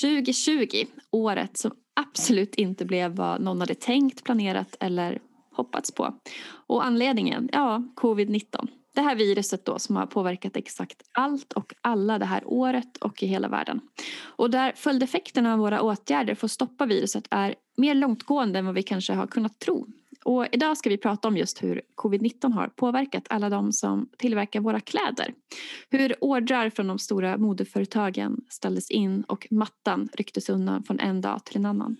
2020, året som absolut inte blev vad någon hade tänkt, planerat eller hoppats på. Och anledningen, ja, covid-19. Det här viruset då som har påverkat exakt allt och alla det här året och i hela världen. Och där följdeffekterna av våra åtgärder för att stoppa viruset är mer långtgående än vad vi kanske har kunnat tro. Och idag ska vi prata om just hur covid-19 har påverkat alla de som tillverkar våra kläder. Hur ordrar från de stora modeföretagen ställdes in och mattan rycktes undan från en dag till en annan.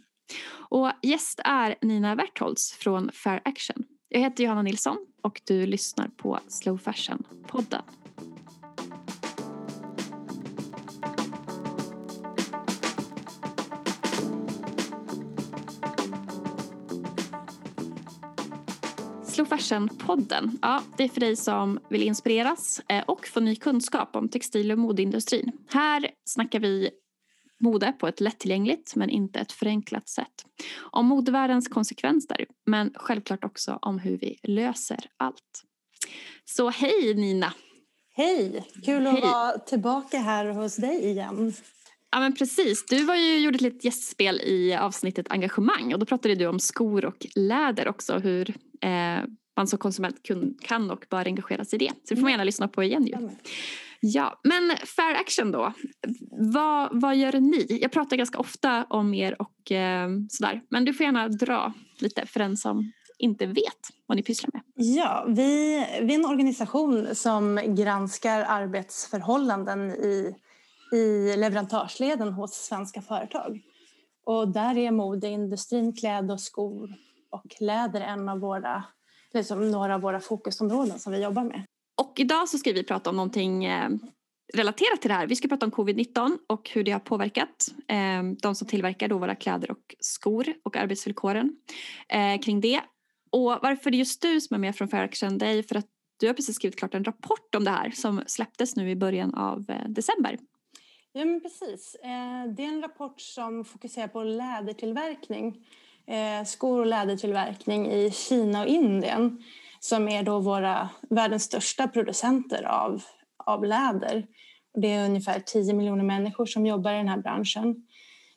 Och gäst är Nina Wertholz från Fair Action. Jag heter Johanna Nilsson och du lyssnar på Slow Fashion-podden. Slow Fashion-podden, ja, det är för dig som vill inspireras eh, och få ny kunskap om textil och modeindustrin. Här snackar vi mode på ett lättillgängligt men inte ett förenklat sätt. Om modevärldens konsekvenser men självklart också om hur vi löser allt. Så hej Nina! Hej! Kul att vara tillbaka här hos dig igen. Ja men precis, du var ju, gjorde ett litet gästspel i avsnittet engagemang och då pratade du om skor och läder också hur man som konsument kan och bör engagera sig i det. Så det får man gärna lyssna på igen ju. Ja, men Fair Action då. Vad, vad gör ni? Jag pratar ganska ofta om er och eh, sådär. Men du får gärna dra lite för den som inte vet vad ni pysslar med. Ja, vi, vi är en organisation som granskar arbetsförhållanden i, i leverantörsleden hos svenska företag. Och där är modeindustrin, kläder och skor och läder en av våra, liksom några av våra fokusområden som vi jobbar med. Och idag så ska vi prata om någonting eh, relaterat till det här. Vi ska prata om covid-19 och hur det har påverkat eh, de som tillverkar då våra kläder och skor och arbetsvillkoren eh, kring det. Och varför det är just du som är med från Fair Action är för att du har precis skrivit klart en rapport om det här som släpptes nu i början av december. Ja men precis. Det är en rapport som fokuserar på lädertillverkning, eh, skor och lädertillverkning i Kina och Indien som är då våra, världens största producenter av, av läder. Det är ungefär 10 miljoner människor som jobbar i den här branschen.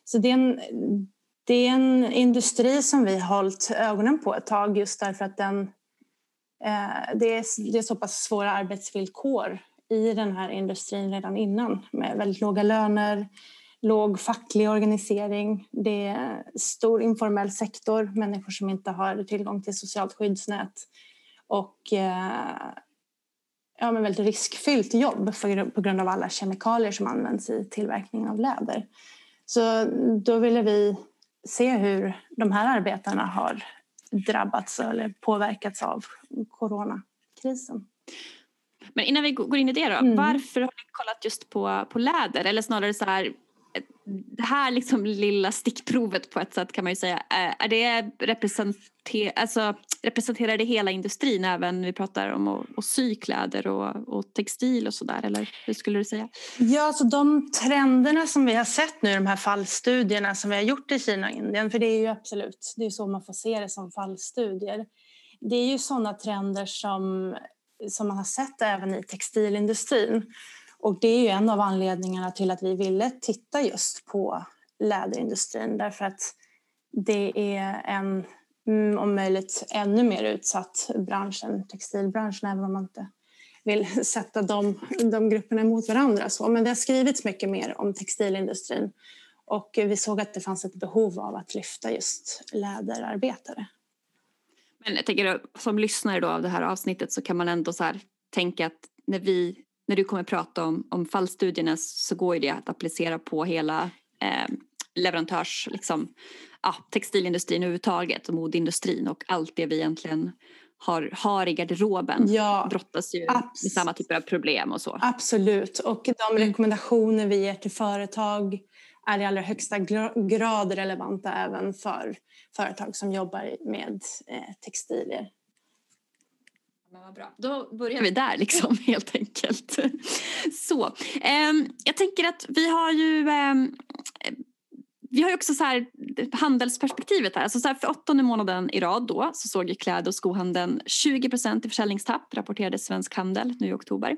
Så det är en, det är en industri som vi har hållit ögonen på ett tag just därför att den, eh, det, är, det är så pass svåra arbetsvillkor i den här industrin redan innan med väldigt låga löner, låg facklig organisering, det är stor informell sektor, människor som inte har tillgång till socialt skyddsnät och eh, ja, men väldigt riskfyllt jobb för, på grund av alla kemikalier som används i tillverkningen av läder. Så då ville vi se hur de här arbetarna har drabbats eller påverkats av coronakrisen. Men innan vi går in i det då, mm. varför har ni kollat just på, på läder? Eller snarare så här, det här liksom lilla stickprovet på ett sätt kan man ju säga, eh, är det representer, alltså, representerar det hela industrin även vi pratar om att, att sy kläder och, och textil och sådär eller hur skulle du säga? Ja, så de trenderna som vi har sett nu, de här fallstudierna som vi har gjort i Kina och Indien, för det är ju absolut, det är så man får se det som fallstudier. Det är ju sådana trender som, som man har sett även i textilindustrin. Och det är ju en av anledningarna till att vi ville titta just på läderindustrin därför att det är en mm, om möjligt ännu mer utsatt bransch än textilbranschen även om man inte vill sätta de, de grupperna mot varandra. Så. Men det har skrivits mycket mer om textilindustrin och vi såg att det fanns ett behov av att lyfta just läderarbetare. Men jag tänker som lyssnare då av det här avsnittet så kan man ändå så tänka att när vi när du kommer prata om, om fallstudierna så går ju det att applicera på hela eh, leverantörs, liksom, ja, textilindustrin överhuvudtaget och modeindustrin och allt det vi egentligen har, har i garderoben ja, brottas ju med samma typer av problem och så. Absolut, och de mm. rekommendationer vi ger till företag är i allra högsta grad relevanta även för företag som jobbar med eh, textilier. Men vad bra. Då börjar vi där liksom helt enkelt. Så, eh, jag tänker att vi har ju eh, vi har ju också så här handelsperspektivet här. Alltså så här för åttonde månaden i rad då så såg ju kläd och skohandeln 20% i försäljningstapp rapporterade Svensk Handel nu i oktober.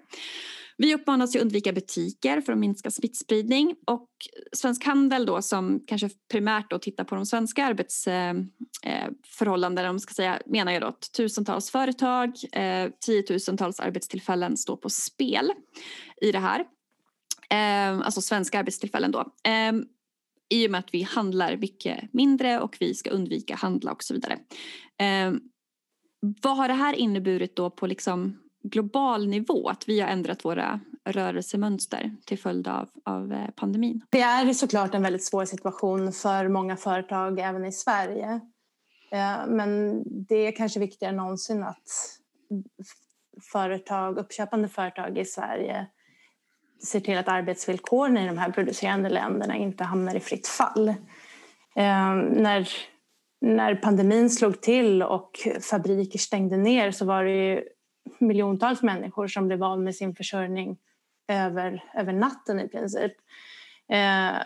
Vi uppmanas att undvika butiker för att minska smittspridning och Svensk Handel då som kanske primärt då tittar på de svenska arbetsförhållandena eh, om ska säga, menar ju då att tusentals företag, eh, tiotusentals arbetstillfällen står på spel i det här. Eh, alltså svenska arbetstillfällen då. Eh, I och med att vi handlar mycket mindre och vi ska undvika handla och så vidare. Eh, vad har det här inneburit då på liksom global nivå att vi har ändrat våra rörelsemönster till följd av, av eh, pandemin? Det är såklart en väldigt svår situation för många företag även i Sverige. Eh, men det är kanske viktigare än någonsin att företag, uppköpande företag i Sverige ser till att arbetsvillkoren i de här producerande länderna inte hamnar i fritt fall. Eh, när, när pandemin slog till och fabriker stängde ner så var det ju miljontals människor som blev av med sin försörjning över, över natten i princip. Eh,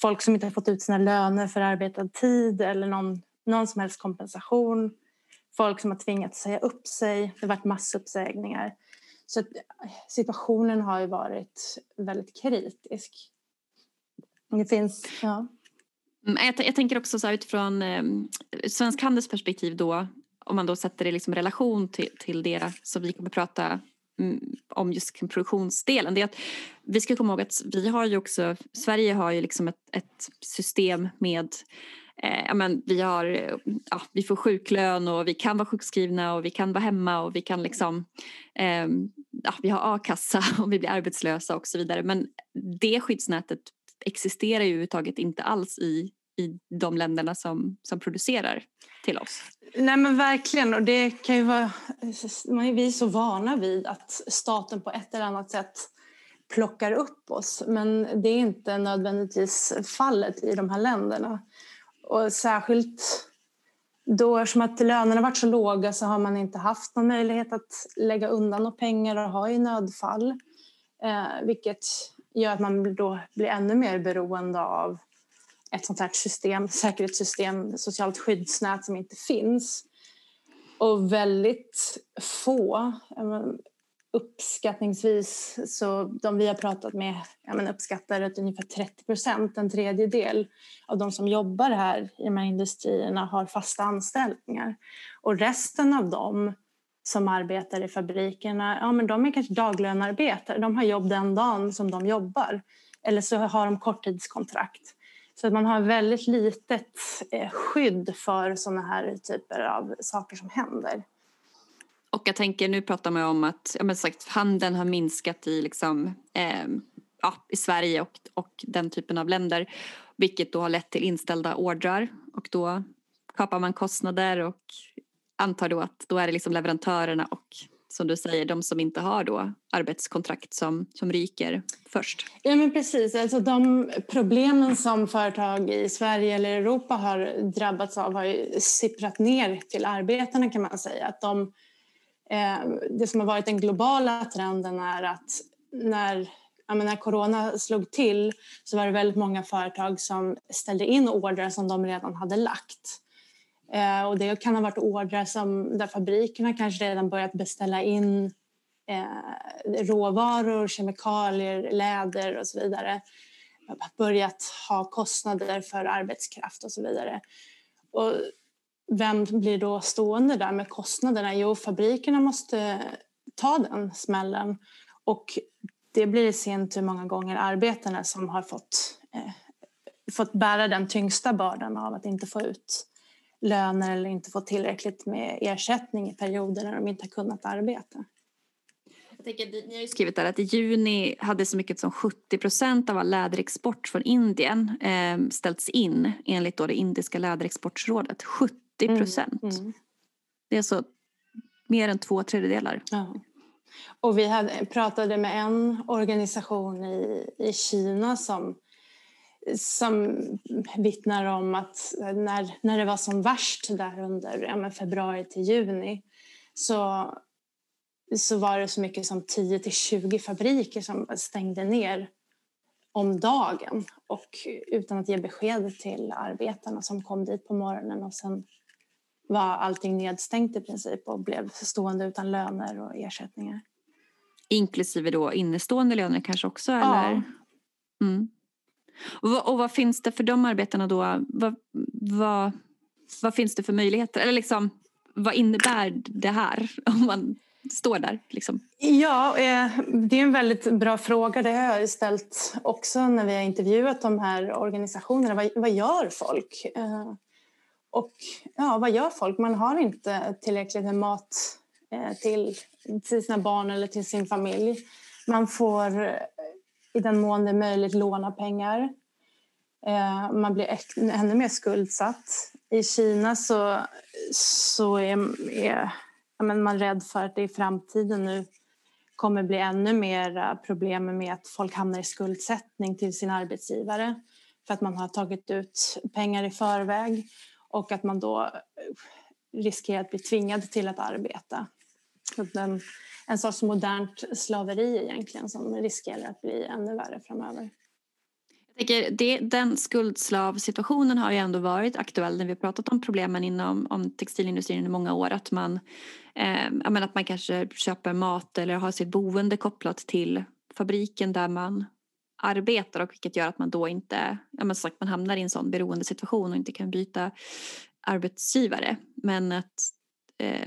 folk som inte har fått ut sina löner för arbetad tid eller någon, någon som helst kompensation. Folk som har tvingats säga upp sig. Det har varit massuppsägningar. Så eh, situationen har ju varit väldigt kritisk. Det finns, ja. Mm, jag, jag tänker också så här utifrån eh, Svensk Handels perspektiv då om man då sätter det liksom i relation till, till det som vi kommer att prata mm, om just produktionsdelen. Det är att vi ska komma ihåg att vi har ju också, Sverige har ju liksom ett, ett system med eh, men vi, har, ja, vi får sjuklön och vi kan vara sjukskrivna och vi kan vara hemma och vi kan liksom eh, ja, vi har a-kassa och vi blir arbetslösa och så vidare. Men det skyddsnätet existerar ju överhuvudtaget inte alls i, i de länderna som, som producerar till oss. Nej men verkligen och det kan ju vara, vi är så vana vid att staten på ett eller annat sätt plockar upp oss men det är inte nödvändigtvis fallet i de här länderna. Och särskilt då eftersom att lönerna varit så låga så har man inte haft någon möjlighet att lägga undan några pengar och ha i nödfall. Eh, vilket gör att man då blir ännu mer beroende av ett sånt här system, säkerhetssystem, socialt skyddsnät som inte finns. Och väldigt få, uppskattningsvis, så de vi har pratat med menar, uppskattar att ungefär 30 procent, en tredjedel av de som jobbar här i de här industrierna har fasta anställningar. Och resten av dem som arbetar i fabrikerna, ja men de är kanske daglönarbetare, de har jobb den dagen som de jobbar. Eller så har de korttidskontrakt. Så att man har väldigt litet eh, skydd för sådana här typer av saker som händer. Och jag tänker, nu pratar man om att ja, men sagt, handeln har minskat i, liksom, eh, ja, i Sverige och, och den typen av länder. Vilket då har lett till inställda ordrar och då kapar man kostnader och antar då att då är det liksom leverantörerna och som du säger, de som inte har då arbetskontrakt som, som ryker först. Ja men precis, alltså de problemen som företag i Sverige eller Europa har drabbats av har ju sipprat ner till arbetarna kan man säga. Att de, eh, det som har varit den globala trenden är att när när corona slog till så var det väldigt många företag som ställde in order som de redan hade lagt. Eh, och det kan ha varit ordrar som, där fabrikerna kanske redan börjat beställa in eh, råvaror, kemikalier, läder och så vidare. Börjat ha kostnader för arbetskraft och så vidare. Och vem blir då stående där med kostnaderna? Jo, fabrikerna måste ta den smällen. Och det blir i sin tur många gånger arbetarna som har fått, eh, fått bära den tyngsta bördan av att inte få ut löner eller inte fått tillräckligt med ersättning i perioder när de inte har kunnat arbeta. Jag tänker, ni har ju skrivit där att i juni hade så mycket som 70 procent av all läderexport från Indien eh, ställts in enligt då det indiska läderexportrådet. 70 procent. Mm, mm. Det är så mer än två tredjedelar. Ja. Och vi hade, pratade med en organisation i, i Kina som som vittnar om att när, när det var som värst där under ja, februari till juni så, så var det så mycket som 10 till 20 fabriker som stängde ner om dagen och utan att ge besked till arbetarna som kom dit på morgonen och sen var allting nedstängt i princip och blev stående utan löner och ersättningar. Inklusive då innestående löner kanske också? Eller? Ja. Mm. Och, vad, och vad finns det för de arbetarna då? Vad, vad, vad finns det för möjligheter? Eller liksom, vad innebär det här om man står där? Liksom? Ja, eh, det är en väldigt bra fråga. Det har jag ställt också när vi har intervjuat de här organisationerna. Vad, vad gör folk? Eh, och ja, vad gör folk? Man har inte tillräckligt med mat eh, till, till sina barn eller till sin familj. Man får i den mån det är möjligt låna pengar. Eh, man blir ännu mer skuldsatt. I Kina så, så är, är men man är rädd för att det i framtiden nu kommer bli ännu mer problem med att folk hamnar i skuldsättning till sin arbetsgivare för att man har tagit ut pengar i förväg och att man då riskerar att bli tvingad till att arbeta. En, en sorts modernt slaveri egentligen som riskerar att bli ännu värre framöver. Jag tänker, det, den skuldslavsituationen har ju ändå varit aktuell när vi har pratat om problemen inom om textilindustrin i många år. Att man, eh, att man kanske köper mat eller har sitt boende kopplat till fabriken där man arbetar och vilket gör att man då inte, ja men sagt man hamnar i en sån beroendesituation och inte kan byta arbetsgivare. Men att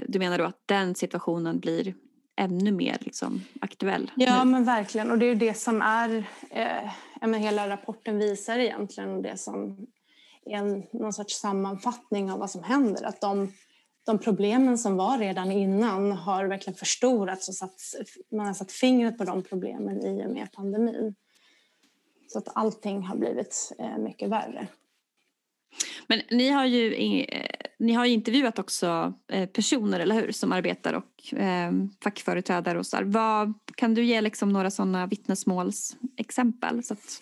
du menar då att den situationen blir ännu mer liksom, aktuell. Ja, nu. men verkligen. Och det är det som är... Eh, men hela rapporten visar egentligen det som är en, någon sorts sammanfattning av vad som händer. Att de, de problemen som var redan innan har verkligen förstorats och satt, man har satt fingret på de problemen i och med pandemin. Så att allting har blivit eh, mycket värre. Men ni har ju, eh, ni har ju intervjuat också eh, personer, eller hur, som arbetar och eh, fackföreträdare och så. Vad, kan du ge liksom några sådana vittnesmålsexempel så att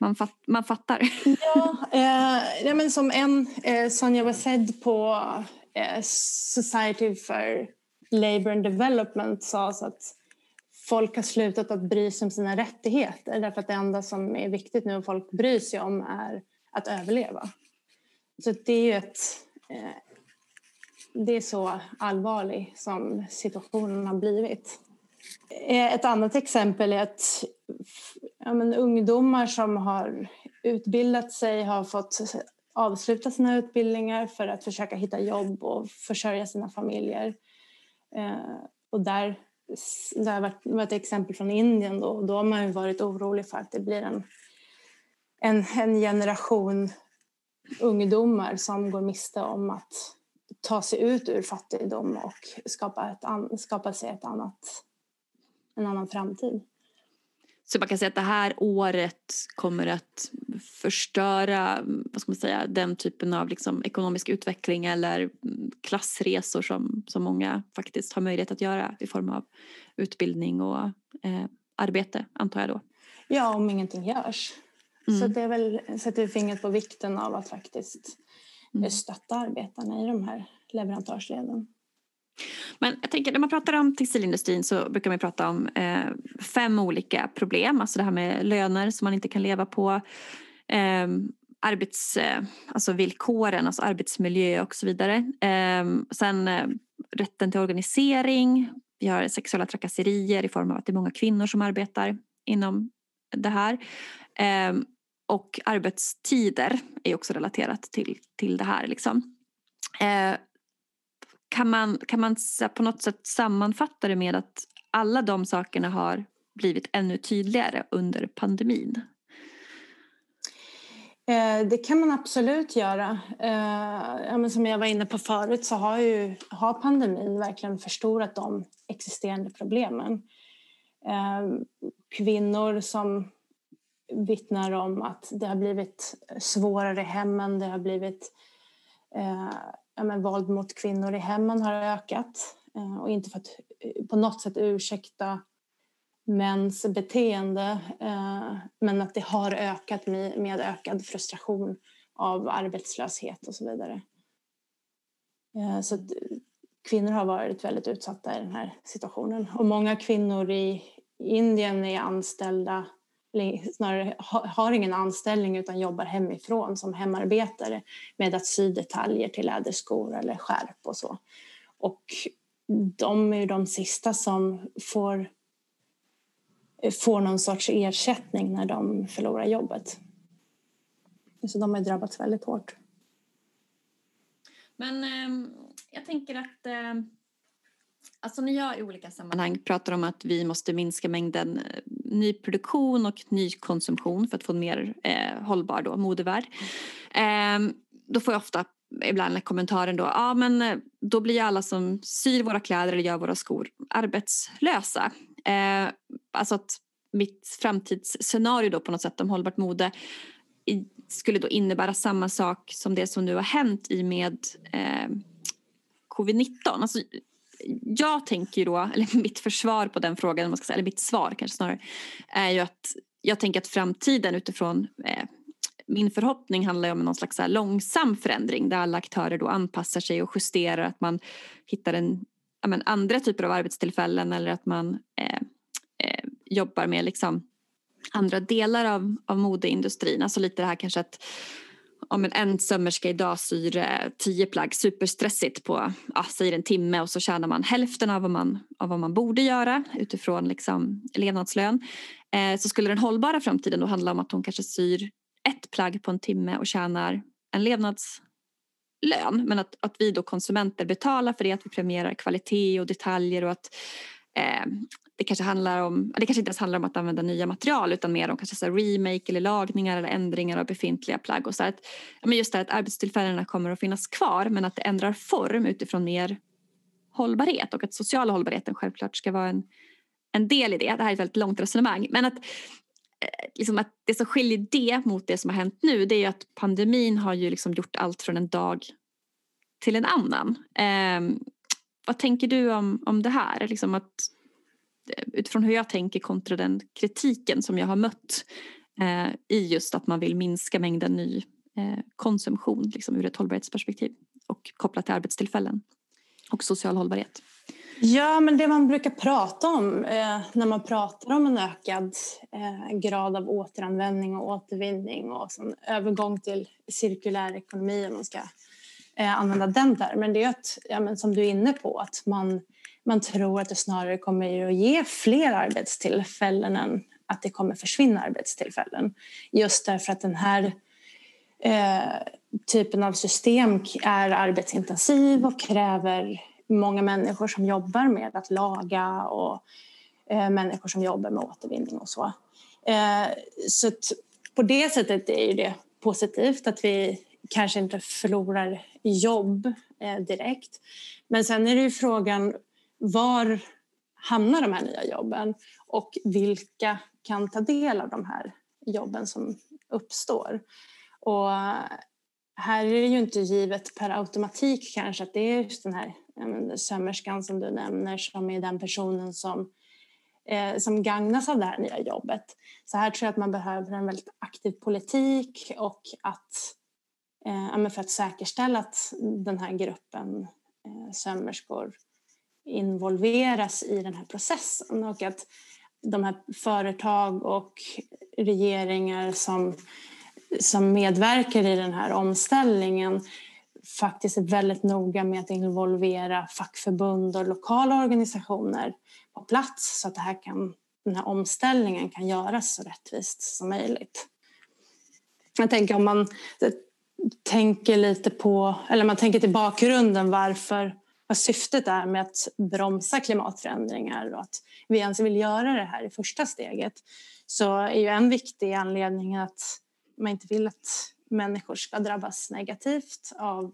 man, fat, man fattar? Ja, eh, ja men som en, eh, Sonja Wased på eh, Society for Labour and Development sa så att folk har slutat att bry sig om sina rättigheter därför att det enda som är viktigt nu och folk bryr sig om är att överleva. Så det är ju ett... Eh, det är så allvarlig som situationen har blivit. Eh, ett annat exempel är att ja, men, ungdomar som har utbildat sig har fått avsluta sina utbildningar för att försöka hitta jobb och försörja sina familjer. Eh, och där, det har varit, var ett exempel från Indien då, och då har man varit orolig för att det blir en, en, en generation ungdomar som går miste om att ta sig ut ur fattigdom och skapa, ett, skapa sig ett annat, en annan framtid. Så man kan säga att det här året kommer att förstöra vad ska man säga, den typen av liksom ekonomisk utveckling eller klassresor som, som många faktiskt har möjlighet att göra i form av utbildning och eh, arbete, antar jag då. Ja, om ingenting görs. Mm. Så det är väl, sätter fingret på vikten av att faktiskt mm. stötta arbetarna i de här leverantörsleden. Men jag tänker när man pratar om textilindustrin så brukar man prata om eh, fem olika problem. Alltså det här med löner som man inte kan leva på. Eh, arbets, eh, alltså villkoren, alltså arbetsmiljö och så vidare. Ehm, sen eh, rätten till organisering. Vi har sexuella trakasserier i form av att det är många kvinnor som arbetar inom det här. Och arbetstider är också relaterat till, till det här. Liksom. Eh, kan man, kan man på något sätt sammanfatta det med att alla de sakerna har blivit ännu tydligare under pandemin? Eh, det kan man absolut göra. Eh, som jag var inne på förut så har, ju, har pandemin verkligen förstorat de existerande problemen. Eh, kvinnor som vittnar om att det har blivit svårare i hemmen. Det har blivit eh, ja, men våld mot kvinnor i hemmen har ökat. Eh, och inte för att eh, på något sätt ursäkta mäns beteende eh, men att det har ökat med, med ökad frustration av arbetslöshet och så vidare. Eh, så att, eh, kvinnor har varit väldigt utsatta i den här situationen. Och många kvinnor i Indien är anställda snarare har ingen anställning utan jobbar hemifrån som hemarbetare med att sy detaljer till läderskor eller skärp och så. Och de är ju de sista som får får någon sorts ersättning när de förlorar jobbet. Så de har drabbats väldigt hårt. Men eh, jag tänker att eh, alltså när jag i olika sammanhang pratar om att vi måste minska mängden eh, ny nyproduktion och nykonsumtion för att få en mer eh, hållbar då, modevärld. Eh, då får jag ofta ibland kommentaren då, ja ah, men eh, då blir alla som syr våra kläder eller gör våra skor arbetslösa. Eh, alltså att mitt framtidsscenario då på något sätt om hållbart mode skulle då innebära samma sak som det som nu har hänt i med eh, covid-19. Alltså, jag tänker då, eller mitt försvar på den frågan, man ska säga, eller mitt svar kanske snarare, är ju att jag tänker att framtiden utifrån eh, min förhoppning handlar om någon slags långsam förändring där alla aktörer då anpassar sig och justerar, att man hittar en, men, andra typer av arbetstillfällen eller att man eh, eh, jobbar med liksom andra delar av, av modeindustrin. Alltså lite det här kanske att om en, en sömmerska idag syr eh, tio plagg superstressigt på ja, säger en timme och så tjänar man hälften av vad man, av vad man borde göra utifrån liksom, levnadslön. Eh, så skulle den hållbara framtiden då handla om att hon kanske syr ett plagg på en timme och tjänar en levnadslön. Men att, att vi då konsumenter betalar för det, att vi premierar kvalitet och detaljer och att eh, det kanske handlar om, det kanske inte ens handlar om att använda nya material utan mer om kanske så remake eller lagningar eller ändringar av befintliga plagg. Och så att, men just det att arbetstillfällena kommer att finnas kvar men att det ändrar form utifrån mer hållbarhet och att sociala hållbarheten självklart ska vara en, en del i det. Det här är ett väldigt långt resonemang. Men att, eh, liksom att det som skiljer det mot det som har hänt nu det är ju att pandemin har ju liksom gjort allt från en dag till en annan. Eh, vad tänker du om, om det här? Liksom att Eh, utifrån hur jag tänker kontra den kritiken som jag har mött eh, i just att man vill minska mängden ny eh, konsumtion liksom, ur ett hållbarhetsperspektiv och kopplat till arbetstillfällen och social hållbarhet. Ja, men det man brukar prata om eh, när man pratar om en ökad eh, grad av återanvändning och återvinning och sån övergång till cirkulär ekonomi om man ska eh, använda den termen, det är att, ja, men som du är inne på, att man man tror att det snarare kommer att ge fler arbetstillfällen än att det kommer försvinna arbetstillfällen. Just därför att den här eh, typen av system är arbetsintensiv och kräver många människor som jobbar med att laga och eh, människor som jobbar med återvinning och så. Eh, så på det sättet är det positivt att vi kanske inte förlorar jobb eh, direkt. Men sen är det ju frågan var hamnar de här nya jobben och vilka kan ta del av de här jobben som uppstår. Och här är det ju inte givet per automatik kanske att det är just den här sömmerskan som du nämner som är den personen som, eh, som gagnas av det här nya jobbet. Så här tror jag att man behöver en väldigt aktiv politik och att eh, för att säkerställa att den här gruppen eh, sömmerskor involveras i den här processen och att de här företag och regeringar som, som medverkar i den här omställningen faktiskt är väldigt noga med att involvera fackförbund och lokala organisationer på plats så att det här kan, den här omställningen kan göras så rättvist som möjligt. Jag tänker om man tänker lite på, eller man tänker till bakgrunden varför vad syftet är med att bromsa klimatförändringar och att vi ens vill göra det här i första steget så är ju en viktig anledning att man inte vill att människor ska drabbas negativt av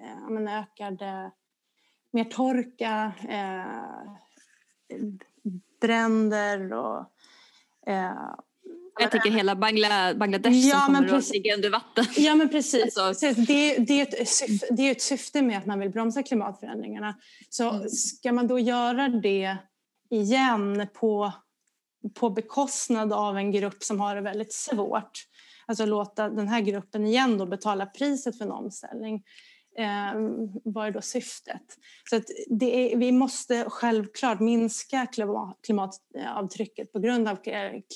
eh, men ökade, mer torka, eh, bränder och eh, jag tänker hela Bangla, Bangladesh ja, som kommer att ligga under vatten. Ja men precis. Alltså. Det, det, är ett syfte, det är ett syfte med att man vill bromsa klimatförändringarna. Så mm. ska man då göra det igen på, på bekostnad av en grupp som har det väldigt svårt alltså låta den här gruppen igen då betala priset för en omställning eh, vad är då syftet? Så att det är, vi måste självklart minska klimatavtrycket på grund av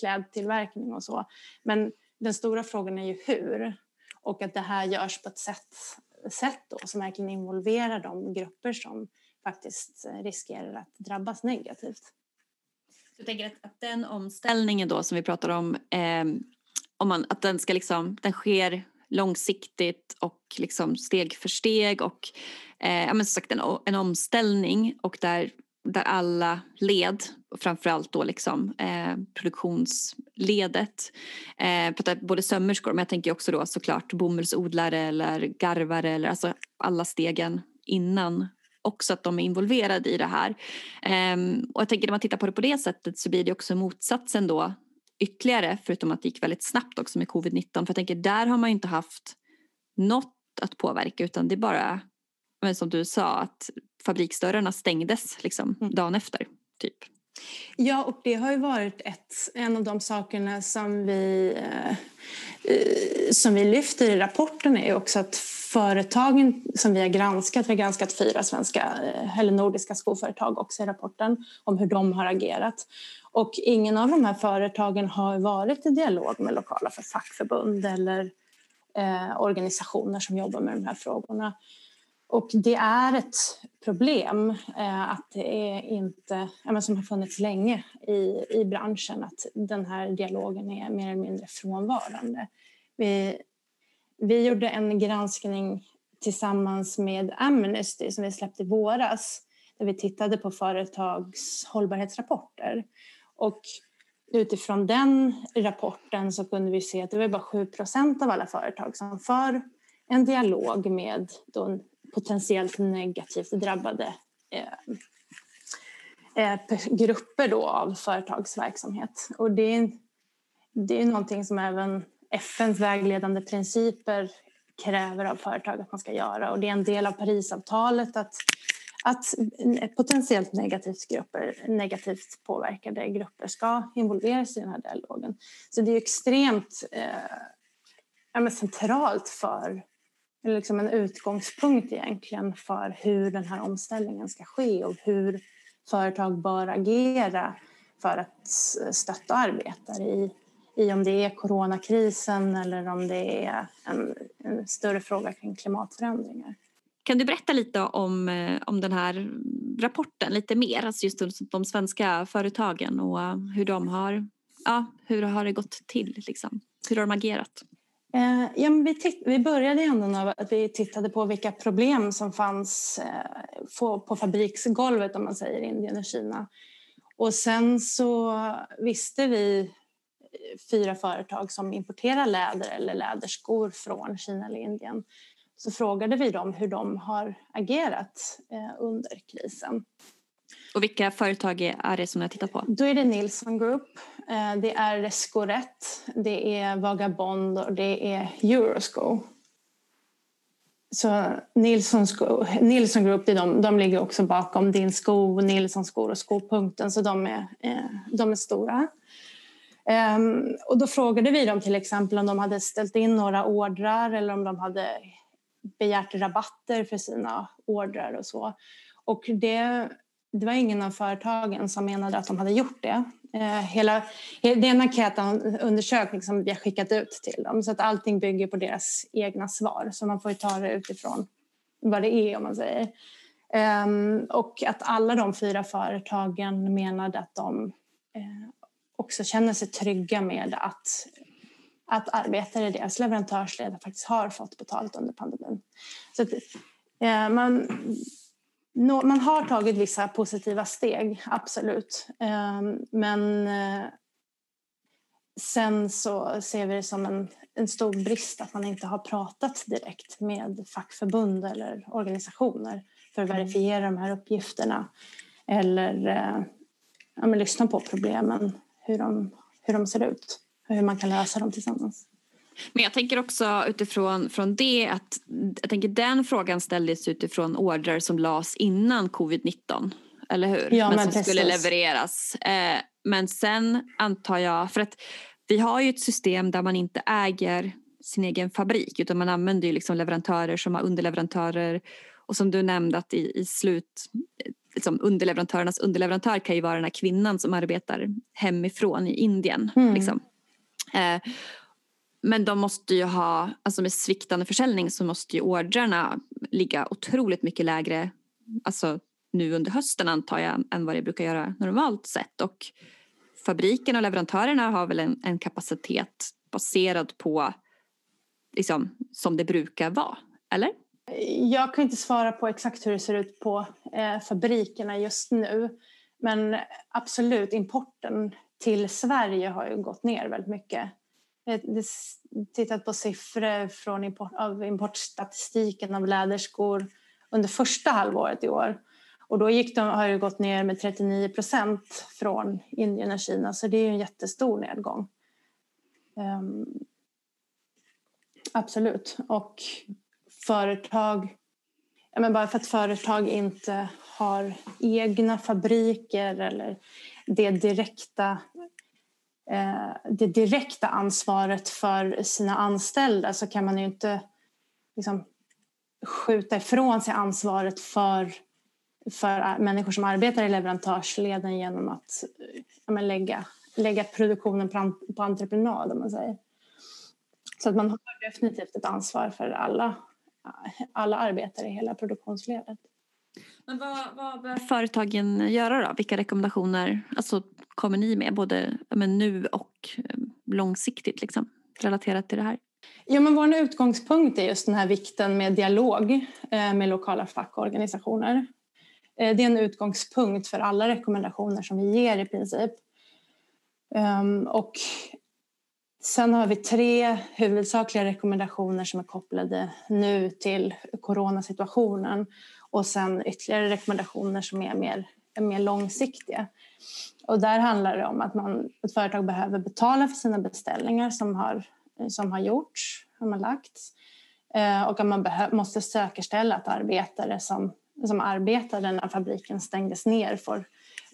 klädtillverkning och så. Men den stora frågan är ju hur och att det här görs på ett sätt, sätt då, som verkligen involverar de grupper som faktiskt riskerar att drabbas negativt. Jag tänker att, att den omställningen då som vi pratar om, eh, om man, att den ska liksom, den sker långsiktigt och liksom steg för steg och eh, ja, men som sagt en, en omställning och där, där alla led, framförallt då liksom eh, produktionsledet, eh, både sömmerskor men jag tänker också då såklart bomullsodlare eller garvare eller alltså alla stegen innan också att de är involverade i det här. Um, och jag tänker när man tittar på det på det sättet så blir det också motsatsen då ytterligare förutom att det gick väldigt snabbt också med covid-19 för jag tänker där har man inte haft något att påverka utan det är bara men som du sa att fabriksdörrarna stängdes liksom mm. dagen efter typ. Ja, och det har ju varit ett, en av de sakerna som vi, eh, eh som vi lyfter i rapporten är också att företagen som vi har granskat, vi har granskat fyra svenska eh, eller nordiska skoföretag också i rapporten om hur de har agerat. Och ingen av de här företagen har varit i dialog med lokala för fackförbund eller eh, organisationer som jobbar med de här frågorna. Och det är ett problem eh, att det är inte, men som har funnits länge i, i branschen att den här dialogen är mer eller mindre frånvarande. Vi, vi gjorde en granskning tillsammans med Amnesty som vi släppte i våras där vi tittade på företags hållbarhetsrapporter. Och utifrån den rapporten så kunde vi se att det var bara 7% av alla företag som för en dialog med då potentiellt negativt drabbade eh, eh, grupper då av företagsverksamhet. Och det är, det är någonting som även FNs vägledande principer kräver av företag att man ska göra och det är en del av Parisavtalet att, att potentiellt negativt, grupper, negativt påverkade grupper ska involveras i den här dialogen. Så det är extremt eh, centralt för liksom en utgångspunkt egentligen för hur den här omställningen ska ske och hur företag bör agera för att stötta arbetare i i om det är coronakrisen eller om det är en, en större fråga kring klimatförändringar. Kan du berätta lite om, eh, om den här rapporten lite mer, alltså just de svenska företagen och hur de har, ja, hur har det gått till liksom? Hur har de agerat? Eh, ja, men vi, titt- vi började i änden av att vi tittade på vilka problem som fanns eh, på, på fabriksgolvet om man säger i Indien och Kina. Och sen så visste vi fyra företag som importerar läder eller läderskor från Kina eller Indien så frågade vi dem hur de har agerat eh, under krisen. Och vilka företag är det som ni har tittat på? Då är det Nilsson Group, eh, det är Rescoret, det är Vagabond och det är Eurosco. Så Nilsson, Nilsson Group de, de ligger också bakom Din Sko, Nilsson Skor och Skopunkten så de är, eh, de är stora. Um, och då frågade vi dem till exempel om de hade ställt in några ordrar eller om de hade begärt rabatter för sina ordrar och så. Och det, det var ingen av företagen som menade att de hade gjort det. Eh, hela, det är en enkätundersökning som vi har skickat ut till dem så att allting bygger på deras egna svar så man får ta det utifrån vad det är om man säger. Um, och att alla de fyra företagen menade att de eh, också känner sig trygga med att, att arbetare i deras leverantörsled faktiskt har fått betalt under pandemin. Så att, eh, man, no, man har tagit vissa positiva steg, absolut. Eh, men eh, sen så ser vi det som en, en stor brist att man inte har pratat direkt med fackförbund eller organisationer för att mm. verifiera de här uppgifterna eller eh, ja, lyssna på problemen hur de, hur de ser ut hur man kan lösa dem tillsammans. Men jag tänker också utifrån från det att jag tänker den frågan ställdes utifrån order som lades innan covid-19. Eller hur? Ja, men, men som precis. skulle levereras. Eh, men sen antar jag, för att vi har ju ett system där man inte äger sin egen fabrik utan man använder ju liksom leverantörer som har underleverantörer och som du nämnde att i, i slut liksom underleverantörernas underleverantör kan ju vara den här kvinnan som arbetar hemifrån i Indien. Mm. Liksom. Eh, men de måste ju ha, alltså med sviktande försäljning så måste ju ordrarna ligga otroligt mycket lägre, alltså nu under hösten antar jag, än vad det brukar göra normalt sett. Och fabrikerna och leverantörerna har väl en, en kapacitet baserad på liksom, som det brukar vara, eller? Jag kan inte svara på exakt hur det ser ut på eh, fabrikerna just nu. Men absolut, importen till Sverige har ju gått ner väldigt mycket. Eh, Jag har tittat på siffror från import, av importstatistiken av läderskor under första halvåret i år. Och då gick de, har det gått ner med 39 procent från Indien och Kina så det är en jättestor nedgång. Um, absolut. Och företag... Ja, men bara för att företag inte har egna fabriker eller det direkta, eh, det direkta ansvaret för sina anställda så kan man ju inte liksom, skjuta ifrån sig ansvaret för, för människor som arbetar i leverantörsleden genom att ja, men lägga, lägga produktionen på, på entreprenad. Om man säger. Så att man har definitivt ett ansvar för alla, alla arbetare i hela produktionsledet. Men vad, vad bör företagen göra då? Vilka rekommendationer alltså, kommer ni med både men, nu och eh, långsiktigt liksom, relaterat till det här? Ja, men vår utgångspunkt är just den här vikten med dialog eh, med lokala fack och organisationer. Eh, det är en utgångspunkt för alla rekommendationer som vi ger i princip. Um, och sen har vi tre huvudsakliga rekommendationer som är kopplade nu till coronasituationen och sen ytterligare rekommendationer som är mer, är mer långsiktiga. Och där handlar det om att man, ett företag behöver betala för sina beställningar som har, som har gjorts, som har lagts. Eh, och att man måste säkerställa att arbetare som, som arbetade när fabriken stängdes ner får,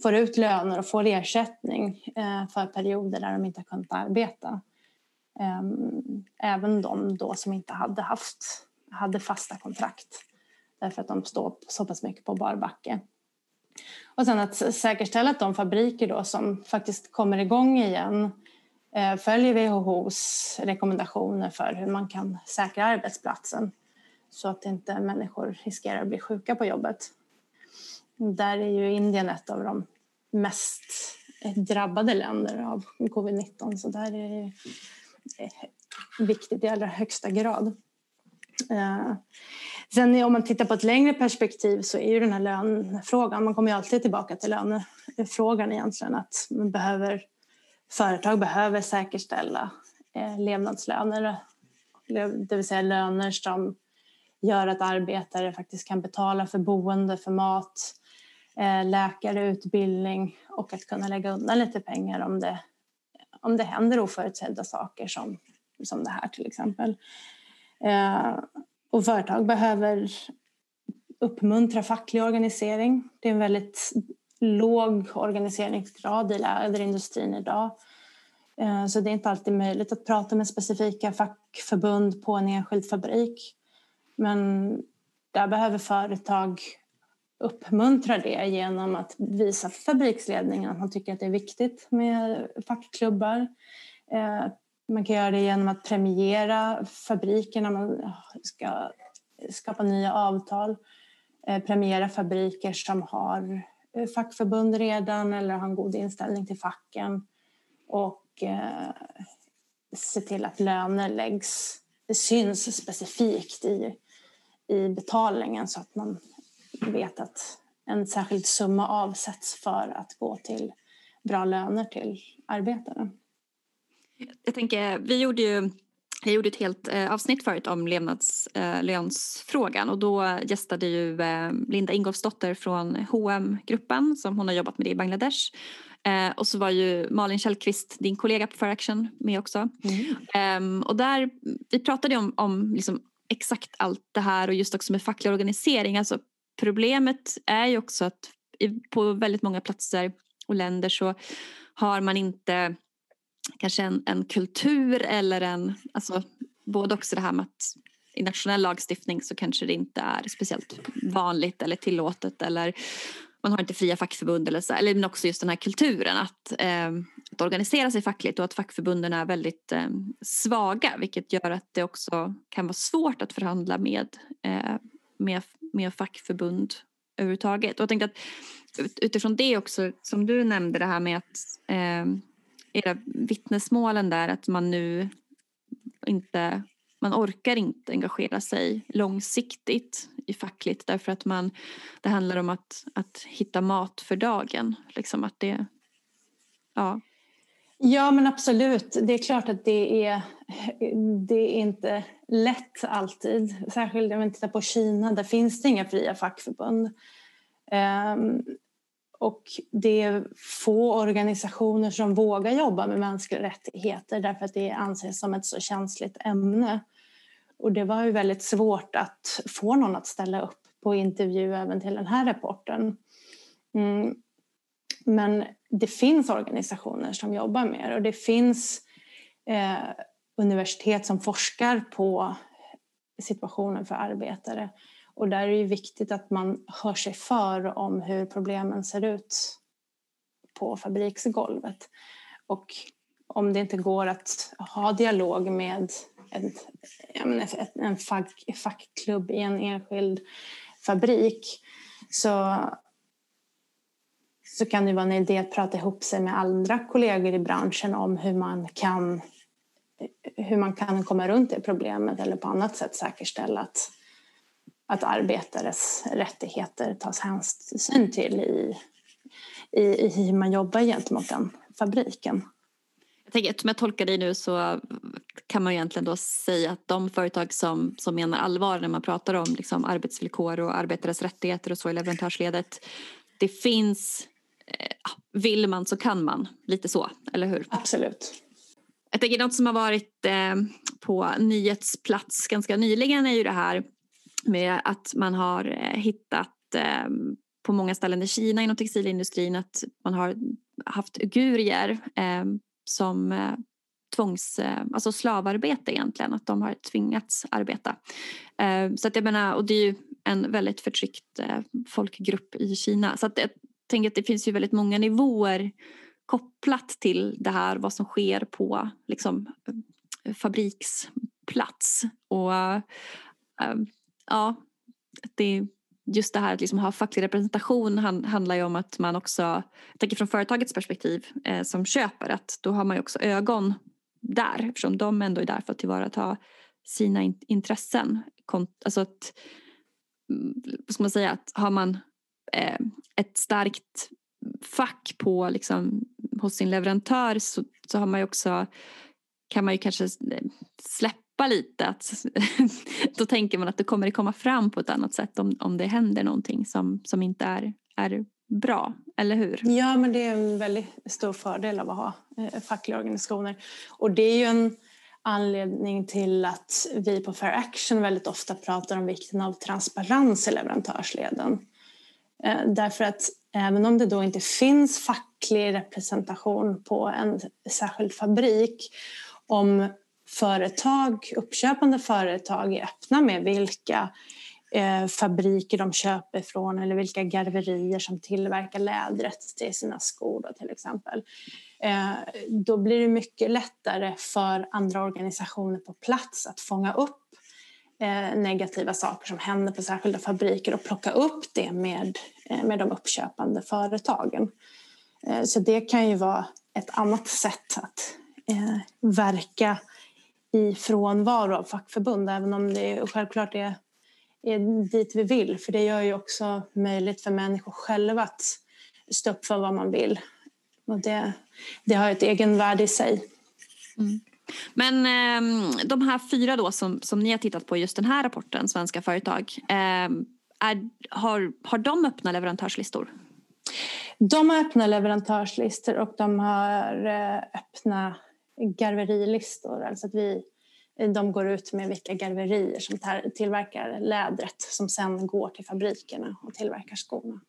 får ut löner och får ersättning eh, för perioder där de inte har kunnat arbeta. Eh, även de då som inte hade haft hade fasta kontrakt därför att de står så pass mycket på barbacke. Och sen att säkerställa att de fabriker då som faktiskt kommer igång igen eh, följer WHOs rekommendationer för hur man kan säkra arbetsplatsen så att inte människor riskerar att bli sjuka på jobbet. Där är ju Indien ett av de mest eh, drabbade länder av covid-19 så där är det eh, viktigt i allra högsta grad. Eh, sen om man tittar på ett längre perspektiv så är ju den här lönefrågan, man kommer ju alltid tillbaka till lönefrågan egentligen, att man behöver, företag behöver säkerställa eh, levnadslöner, det vill säga löner som gör att arbetare faktiskt kan betala för boende, för mat, eh, läkare, utbildning och att kunna lägga undan lite pengar om det, om det händer oförutsedda saker som, som det här till exempel. Eh, och företag behöver uppmuntra facklig organisering. Det är en väldigt låg organiseringsgrad i läderindustrin idag. Eh, så det är inte alltid möjligt att prata med specifika fackförbund på en enskild fabrik. Men där behöver företag uppmuntra det genom att visa för fabriksledningen att man tycker att det är viktigt med fackklubbar. Eh, man kan göra det genom att premiera fabriker när man ska skapa nya avtal. Eh, premiera fabriker som har eh, fackförbund redan eller har en god inställning till facken. Och eh, se till att löner läggs, det syns specifikt i, i betalningen så att man vet att en särskild summa avsätts för att gå till bra löner till arbetarna. Jag tänker, vi gjorde ju jag gjorde ett helt eh, avsnitt förut om levnadslönsfrågan eh, och då gästade ju eh, Linda Ingolfsdotter från hm gruppen som hon har jobbat med i Bangladesh. Eh, och så var ju Malin Källqvist, din kollega på Fair Action, med också. Mm. Ehm, och där, vi pratade om, om liksom exakt allt det här och just också med facklig organisering. Alltså, problemet är ju också att på väldigt många platser och länder så har man inte kanske en, en kultur eller en, alltså både också det här med att i nationell lagstiftning så kanske det inte är speciellt vanligt eller tillåtet eller man har inte fria fackförbund eller så, eller men också just den här kulturen att, eh, att organisera sig fackligt och att fackförbunden är väldigt eh, svaga vilket gör att det också kan vara svårt att förhandla med, eh, med, med fackförbund överhuvudtaget. Och jag tänkte att utifrån det också, som du nämnde det här med att eh, era vittnesmålen där, att man nu inte man orkar inte engagera sig långsiktigt i fackligt därför att man, det handlar om att, att hitta mat för dagen. Liksom att det, ja. ja men absolut, det är klart att det är, det är inte lätt alltid. Särskilt om man tittar på Kina, där finns det inga fria fackförbund. Ehm, och det är få organisationer som vågar jobba med mänskliga rättigheter därför att det anses som ett så känsligt ämne. Och det var ju väldigt svårt att få någon att ställa upp på intervju även till den här rapporten. Mm. Men det finns organisationer som jobbar med det och det finns eh, universitet som forskar på situationen för arbetare. Och där är det viktigt att man hör sig för om hur problemen ser ut på fabriksgolvet. Och om det inte går att ha dialog med en, en fack, fackklubb i en enskild fabrik så, så kan det vara en idé att prata ihop sig med andra kollegor i branschen om hur man kan, hur man kan komma runt det problemet eller på annat sätt säkerställa att att arbetares rättigheter tas hänsyn till i, i, i hur man jobbar gentemot den fabriken. Jag tänker, som jag tolkar dig nu så kan man egentligen då säga att de företag som, som menar allvar när man pratar om liksom arbetsvillkor och arbetares rättigheter och så i leverantörsledet. Det finns, eh, vill man så kan man, lite så, eller hur? Absolut. Jag tänker något som har varit eh, på nyhetsplats ganska nyligen är ju det här med att man har eh, hittat ehm, på många ställen i Kina inom textilindustrin att man har haft uigurier ehm, som eh, tvångs, eh, alltså slavarbete egentligen, att de har tvingats arbeta. Ehm, så att jag menar, och det är ju en väldigt förtryckt folkgrupp i Kina. Så att jag tänker att det finns ju väldigt många nivåer kopplat till det här, vad som sker på liksom, fabriksplats. Och ja, det, just det här att liksom ha facklig representation handlar ju om att man också, jag tänker från företagets perspektiv eh, som köper, att då har man ju också ögon där eftersom de ändå är där för att tillvarata sina in, intressen. Alltså att, mm, vad ska man säga, att har man eh, ett starkt fack på liksom, hos sin leverantör så, så har man ju också kan man ju kanske släppa släppa lite. Att, då tänker man att det kommer komma fram på ett annat sätt om, om det händer någonting som, som inte är, är bra, eller hur? Ja, men det är en väldigt stor fördel av att ha eh, fackliga organisationer. Och det är ju en anledning till att vi på Fair Action väldigt ofta pratar om vikten av transparens i leverantörsleden. Eh, därför att även om det då inte finns facklig representation på en särskild fabrik om företag, uppköpande företag är öppna med vilka eh, fabriker de köper från eller vilka garverier som tillverkar lädret till sina skor då, till exempel. Eh, då blir det mycket lättare för andra organisationer på plats att fånga upp eh, negativa saker som händer på särskilda fabriker och plocka upp det med, eh, med de uppköpande företagen. Eh, så det kan ju vara ett annat sätt att eh, verka i frånvaro av fackförbund även om det självklart är, är dit vi vill. För det gör ju också möjligt för människor själva att stå upp för vad man vill. Och det, det har ett egenvärde i sig. Mm. Men eh, de här fyra då som, som ni har tittat på just den här rapporten, Svenska företag, eh, är, har, har de öppna leverantörslistor? De har öppna leverantörslistor och de har eh, öppna garverilistor. Alltså att vi, de går ut med vilka garverier som tillverkar lädret som sen går till fabrikerna och tillverkar skorna.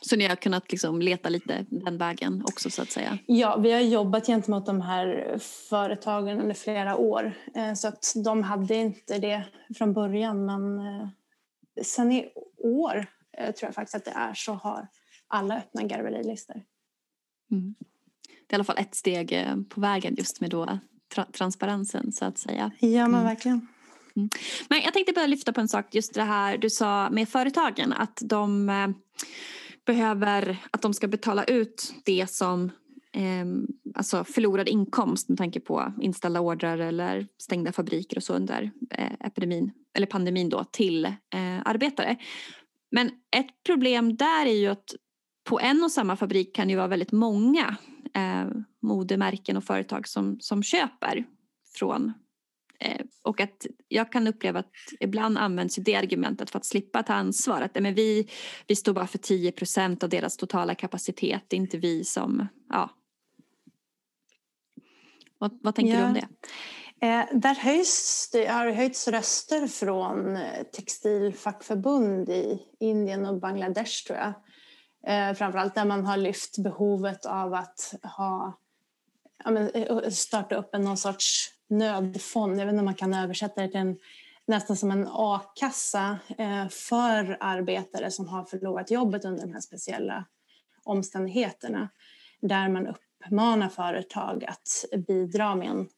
Så ni har kunnat liksom leta lite den vägen också så att säga? Ja, vi har jobbat gentemot de här företagen under flera år. Eh, så att de hade inte det från början men eh, sen i år eh, tror jag faktiskt att det är så har alla öppna garverilistor. Mm det är i alla fall ett steg eh, på vägen just med då tra transparensen så att säga. Ja men mm. verkligen. Mm. Men jag tänkte bara lyfta på en sak, just det här du sa med företagen att de eh, behöver, att de ska betala ut det som eh, alltså förlorad inkomst med tanke på inställda ordrar eller stängda fabriker och så under eh, epidemin eller pandemin då till eh, arbetare. Men ett problem där är ju att på en och samma fabrik kan det vara väldigt många eh, modemärken och företag som, som köper från eh, och att jag kan uppleva att ibland används det argumentet för att slippa ta ansvar. Att men vi, vi står bara för 10 procent av deras totala kapacitet. Det är inte vi som... Ja. Vad, vad tänker ja. du om det? Eh, där höjs, det har höjts röster från textilfackförbund i Indien och Bangladesh tror jag. Eh, framförallt där man har lyft behovet av att ha, ja, men, eh, starta upp en någon sorts nödfond. Jag vet inte om man kan översätta det till en, nästan som en a-kassa eh, för arbetare som har förlorat jobbet under de här speciella omständigheterna. Där man uppmanar företag att bidra med en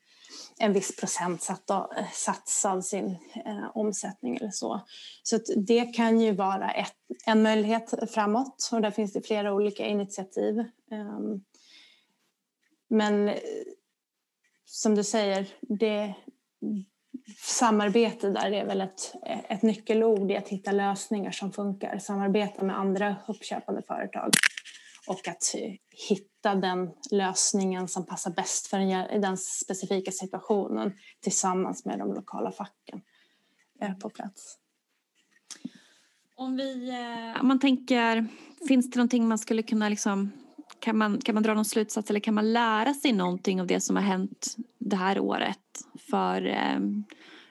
en viss procentsats eh, av sin eh, omsättning eller så. Så det kan ju vara ett, en möjlighet framåt och där finns det flera olika initiativ. Ehm, eh, men som du säger, det, samarbete där är väl ett, ett nyckelord i att hitta lösningar som funkar. Samarbeta med andra uppköpande företag och att hitta den lösningen som passar bäst för den, specifika situationen tillsammans med de lokala facken på plats. Om, vi, eh, om man tänker, finns det någonting man skulle kunna liksom kan man, kan man dra någon slutsats eller kan man lära sig någonting av det som har hänt det här året? För eh,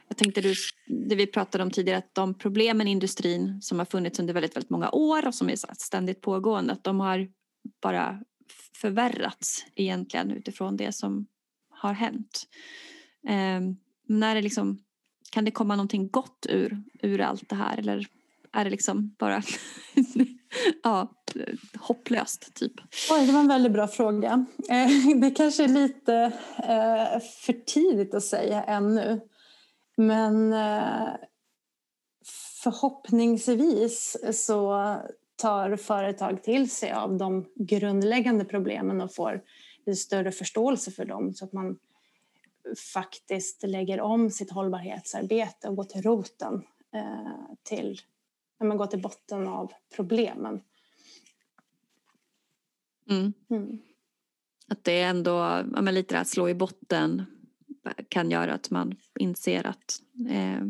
jag tänkte du, det vi pratade om tidigare att de problemen i industrin som har funnits under väldigt, väldigt många år och som är ständigt pågående att de har bara förvärrats egentligen utifrån det som har hänt. Eh, när det liksom, kan det komma någonting gott ur, ur allt det här eller är det liksom bara ja, hopplöst typ? Oj, det var en väldigt bra fråga. Eh, det kanske är lite eh, för tidigt att säga ännu. Men eh, förhoppningsvis så tar företag till sig av de grundläggande problemen och får en större förståelse för dem så att man faktiskt lägger om sitt hållbarhetsarbete och går till roten eh, till, när man går till botten av problemen. Mm. Mm. Att det är ändå, ja, lite att slå i botten kan göra att man inser att, eh,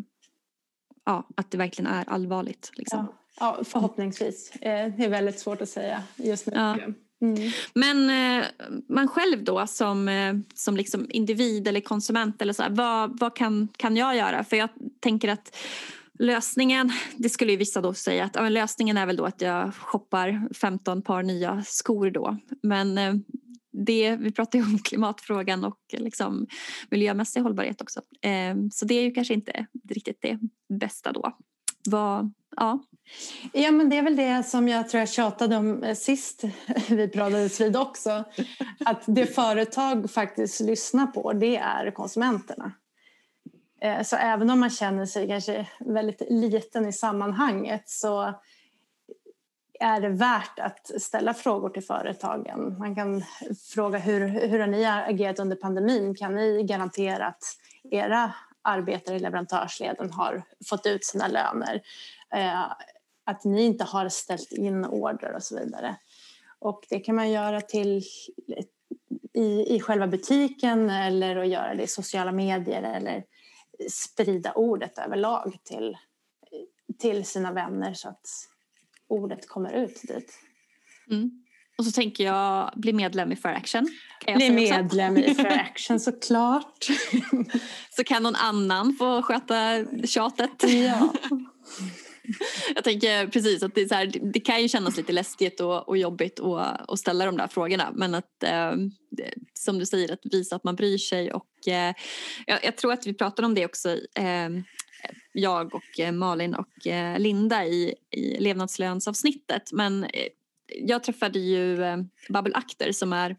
ja, att det verkligen är allvarligt. Liksom. Ja. Ja, förhoppningsvis. Eh, det är väldigt svårt att säga just nu. Ja. Mm. Men eh, man själv då som, eh, som liksom individ eller konsument eller så här, vad, vad kan, kan jag göra? För jag tänker att lösningen, det skulle ju vissa då säga att ja, lösningen är väl då att jag shoppar 15 par nya skor då. Men det, vi pratar ju om klimatfrågan och liksom miljömässig hållbarhet också. Så det är ju kanske inte riktigt det bästa då. Vad, ja. Ja, men det är väl det som jag tror jag tjatade om eh, sist vi pratades vid också. Att det företag faktiskt lyssnar på, det är konsumenterna. Eh, så även om man känner sig kanske väldigt liten i sammanhanget så är det värt att ställa frågor till företagen. Man kan fråga hur, hur har ni agerat under pandemin? Kan ni garantera att era arbetare i leverantörsleden har fått ut sina löner? Eh, att ni inte har ställt in order och så vidare. Och det kan man göra till i, i själva butiken eller att göra det i sociala medier eller sprida ordet överlag till, till sina vänner så att ordet kommer ut dit. Mm. Och så tänker jag bli medlem i Fair Action. Bli medlem i Fair Action såklart. så kan någon annan få sköta tjatet. Ja. Jag tänker precis att det, här, det kan ju kännas lite läskigt och, och jobbigt att, att ställa de där frågorna men att eh, som du säger att visa att man bryr sig och eh, jag, jag, tror att vi pratade om det också eh, jag och eh, Malin och eh, Linda i, i levnadslönsavsnittet men eh, jag träffade ju eh, Babel Akter som är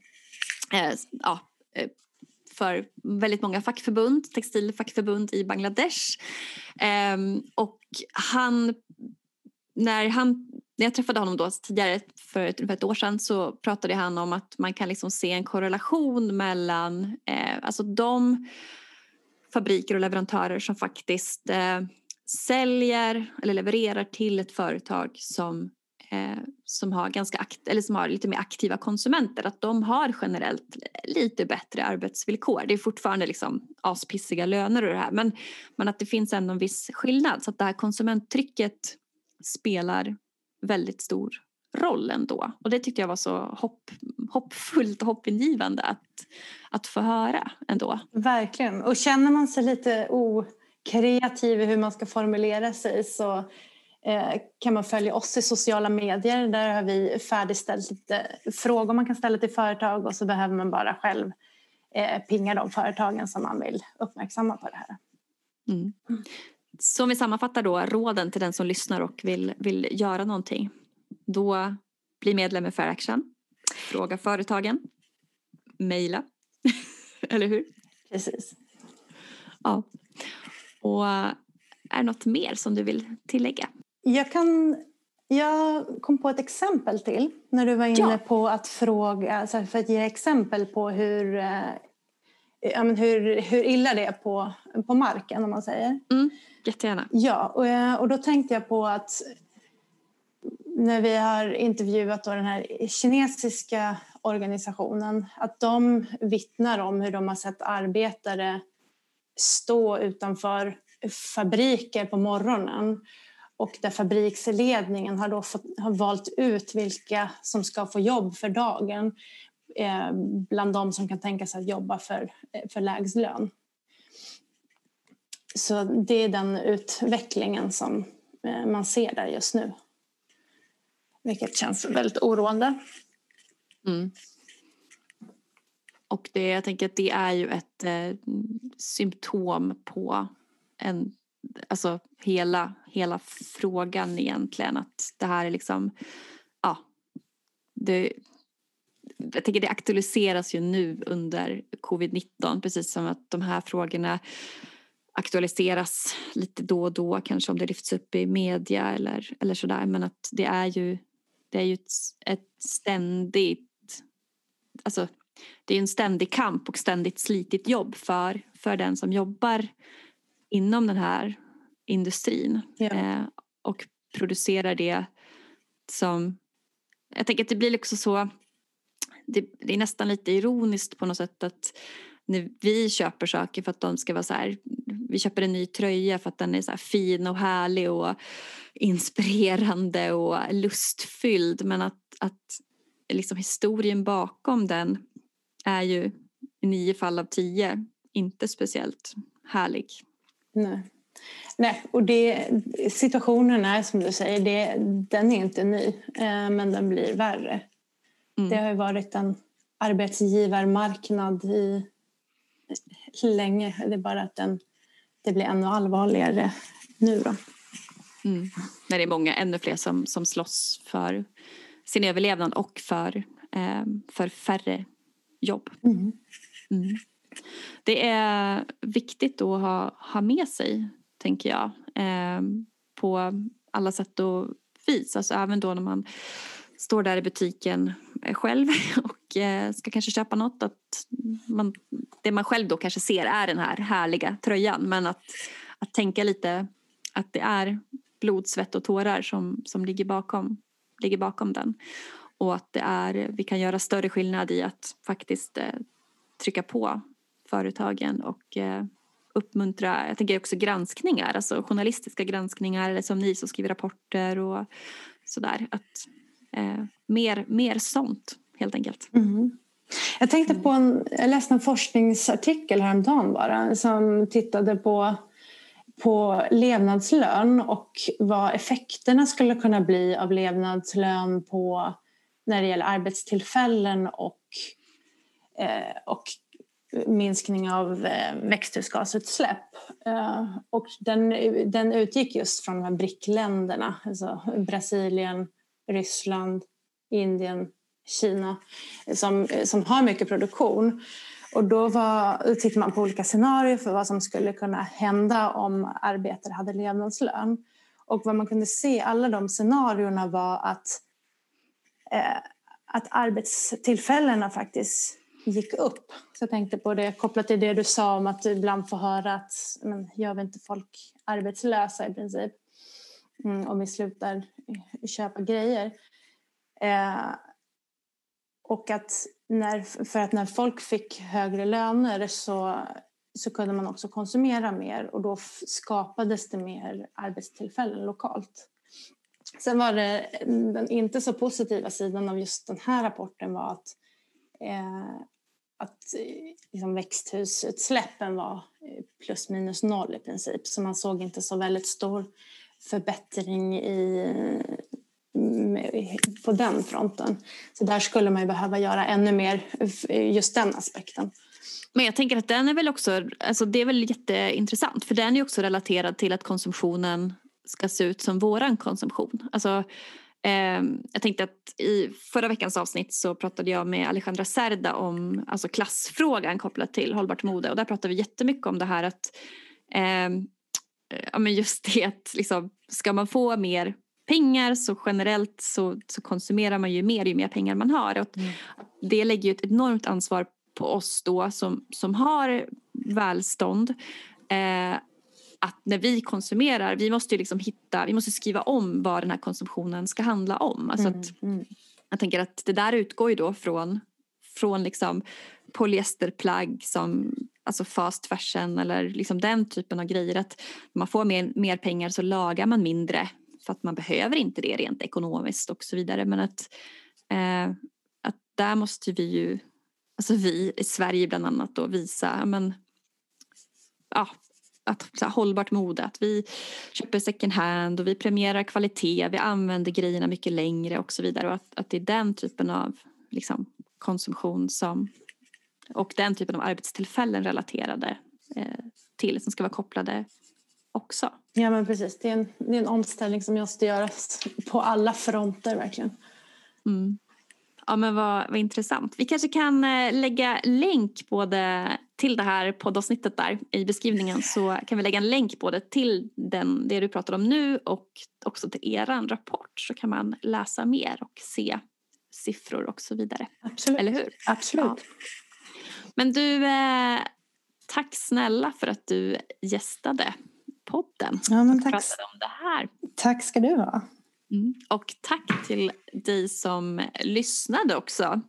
eh, ja, eh, för väldigt många fackförbund, textilfackförbund i Bangladesh. Ehm, och han, när, han, när jag träffade honom då tidigare för ett, för ett år sedan så pratade han om att man kan liksom se en korrelation mellan eh, alltså de fabriker och leverantörer som faktiskt eh, säljer eller levererar till ett företag som eh, som har, ganska akt eller som har lite mer aktiva konsumenter att de har generellt lite bättre arbetsvillkor. Det är fortfarande liksom aspissiga löner och det här men, men att det finns ändå en viss skillnad så att det här konsumenttrycket spelar väldigt stor roll ändå. Och det tyckte jag var så hopp, hoppfullt och hoppingivande att, att få höra ändå. Verkligen. Och känner man sig lite okreativ i hur man ska formulera sig så kan man följa oss i sociala medier. Där har vi färdigställt lite frågor man kan ställa till företag och så behöver man bara själv eh, pinga de företagen som man vill uppmärksamma på det här. Mm. Så om vi sammanfattar då råden till den som lyssnar och vill, vill göra någonting. Då bli medlem i Fair Action, fråga företagen, mejla, eller hur? Precis. Ja. Och är det något mer som du vill tillägga? Jag, kan, jag kom på ett exempel till när du var inne ja. på att fråga, alltså för att ge exempel på hur, eh, hur, hur illa det är på, på marken om man säger. Mm, jättegärna. Ja, och, eh, och då tänkte jag på att när vi har intervjuat då den här kinesiska organisationen att de vittnar om hur de har sett arbetare stå utanför fabriker på morgonen och där fabriksledningen har, då fått, har valt ut vilka som ska få jobb för dagen eh, bland de som kan tänka sig att jobba för, eh, för lägst lön. Så det är den utvecklingen som eh, man ser där just nu. Vilket känns väldigt oroande. Mm. Och det, jag tänker att det är ju ett eh, symptom på en alltså hela, hela frågan egentligen. Att det här är liksom, ja, det, jag tänker det aktualiseras ju nu under covid-19 precis som att de här frågorna aktualiseras lite då och då kanske om det lyfts upp i media eller, eller sådär men att det är ju, det är ju ett, ett ständigt alltså det är en ständig kamp och ständigt slitigt jobb för, för den som jobbar inom den här industrin ja. eh, och producerar det som... Jag tänker att det blir också så... Det, det, är nästan lite ironiskt på något sätt att när vi köper saker för att de ska vara så här... Vi köper en ny tröja för att den är så fin och härlig och inspirerande och lustfylld men att, att liksom historien bakom den är ju i nio fall av tio inte speciellt härlig. Nej. Nej, och det, situationen är som du säger, det, den är inte ny eh, men den blir värre. Mm. Det har ju varit en arbetsgivarmarknad i länge. Det är bara att den, det blir ännu allvarligare nu då. Mm. När det är många, ännu fler som, som slåss för sin överlevnad och för, eh, för färre jobb. Mm. Det är viktigt att ha, ha med sig, tänker jag, eh, på alla sätt och vis. Alltså även då när man står där i butiken själv och eh, ska kanske köpa något. Att man, det man själv då kanske ser är den här härliga tröjan men att, att tänka lite att det är blod, svett och tårar som, som ligger, bakom, ligger bakom den. Och att det är, vi kan göra större skillnad i att faktiskt eh, trycka på företagen och eh, uppmuntra, jag tänker också granskningar, alltså journalistiska granskningar eller som ni som skriver rapporter och sådär. Att, eh, mer, mer sånt helt enkelt. Mm. Jag tänkte på en, jag läste en forskningsartikel häromdagen bara som tittade på på levnadslön och vad effekterna skulle kunna bli av levnadslön på när det gäller arbetstillfällen och, eh, och minskning av eh, växthusgasutsläpp. Eh, och den, den utgick just från de här BRIC-länderna, alltså Brasilien, Ryssland, Indien, Kina som, som har mycket produktion. Och då var, tittade man på olika scenarier för vad som skulle kunna hända om arbetare hade levnadslön. Och vad man kunde se i alla de scenarierna var att, eh, att arbetstillfällena faktiskt gick upp. Så jag tänkte på det kopplat till det du sa om att du ibland får höra att men, gör vi inte folk arbetslösa i princip mm, om vi slutar köpa grejer. Eh, och att när, för att när folk fick högre löner så, så kunde man också konsumera mer och då skapades det mer arbetstillfällen lokalt. Sen var det mm, den inte så positiva sidan av just den här rapporten var att, eh, att eh, liksom växthusutsläppen var eh, plus minus noll i princip så man såg inte så väldigt stor förbättring i, eh, på den fronten. Så där skulle man behöva göra ännu mer just den aspekten. Men jag tänker att den är väl också, alltså det är väl jätteintressant för den är också relaterad till att konsumtionen ska se ut som våran konsumtion. Alltså, jag tänkte att i förra veckans avsnitt så pratade jag med Alejandra Serda om alltså klassfrågan kopplat till hållbart mode och där pratade vi jättemycket om det här att eh, ja, men just det att liksom, ska man få mer pengar så generellt så, så konsumerar man ju mer ju mer pengar man har. Och mm. Det lägger ju ett enormt ansvar på oss då som, som har välstånd. Eh, att när vi konsumerar, vi måste ju liksom hitta, vi måste skriva om vad den här konsumtionen ska handla om. Alltså mm. att, mm. Jag tänker att det där utgår ju då från, från liksom polyesterplagg som alltså fast fashion eller liksom den typen av grejer. Att man får mer, mer pengar så lagar man mindre för att man behöver inte det rent ekonomiskt och så vidare. Men att, eh, att där måste vi ju, alltså vi i Sverige bland annat då visa, men, ja, att så här, hållbart mode, att vi köper second hand och vi premierar kvalitet, vi använder grejerna mycket längre och så vidare och att, att det är den typen av liksom, konsumtion som och den typen av arbetstillfällen relaterade eh, till som ska vara kopplade också. Ja men precis, det är en, det är en omställning som måste göras på alla fronter verkligen. Mm. Ja men vad, vad intressant. Vi kanske kan eh, lägga länk både till det här poddavsnittet där i beskrivningen så kan vi lägga en länk både till den, det du pratar om nu och också till eran rapport så kan man läsa mer och se siffror och så vidare. Absolut. Eller hur? Absolut. Ja. Men du, eh, tack snälla för att du gästade podden. Ja, men tack. om det här. Tack ska du ha. Mm. Och tack till dig som lyssnade också.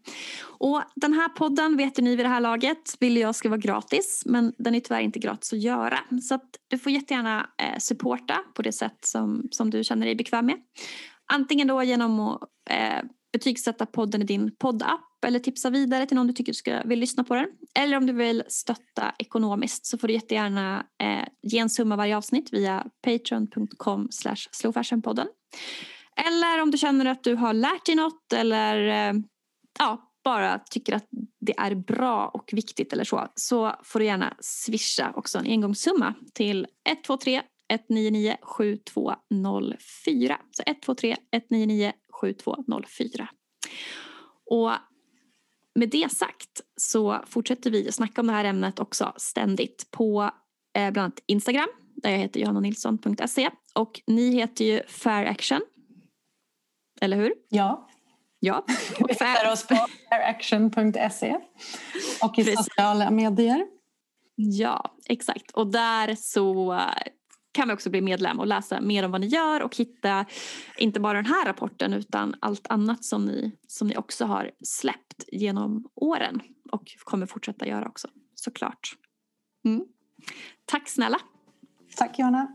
Och den här podden vet ni vid det här laget vill jag ska vara gratis men den är tyvärr inte gratis att göra. Så att du får jättegärna eh, supporta på det sätt som, som du känner dig bekväm med. Antingen då genom att eh, betygsätta podden i din poddapp eller tipsa vidare till någon du tycker ska, vill lyssna på den. Eller om du vill stötta ekonomiskt så får du jättegärna eh, ge en summa varje avsnitt via patreon.com slowfashionpodden. Eller om du känner att du har lärt dig något eller eh, ja, bara tycker att det är bra och viktigt eller så så får du gärna swisha också en engångssumma till 123 199 7204. Så 123 199 7204. Och med det sagt så fortsätter vi att snacka om det här ämnet också ständigt på eh, bland annat Instagram där jag heter johannanilsson.se och ni heter ju Fair Action. Eller hur? Ja. Ja. Vi hittar oss på fairaction.se och i Precis. sociala medier. Ja, exakt. Och där så kan vi också bli medlem och läsa mer om vad ni gör och hitta inte bara den här rapporten utan allt annat som ni, som ni också har släppt genom åren och kommer fortsätta göra också såklart. Mm. Tack snälla. Tack Johanna.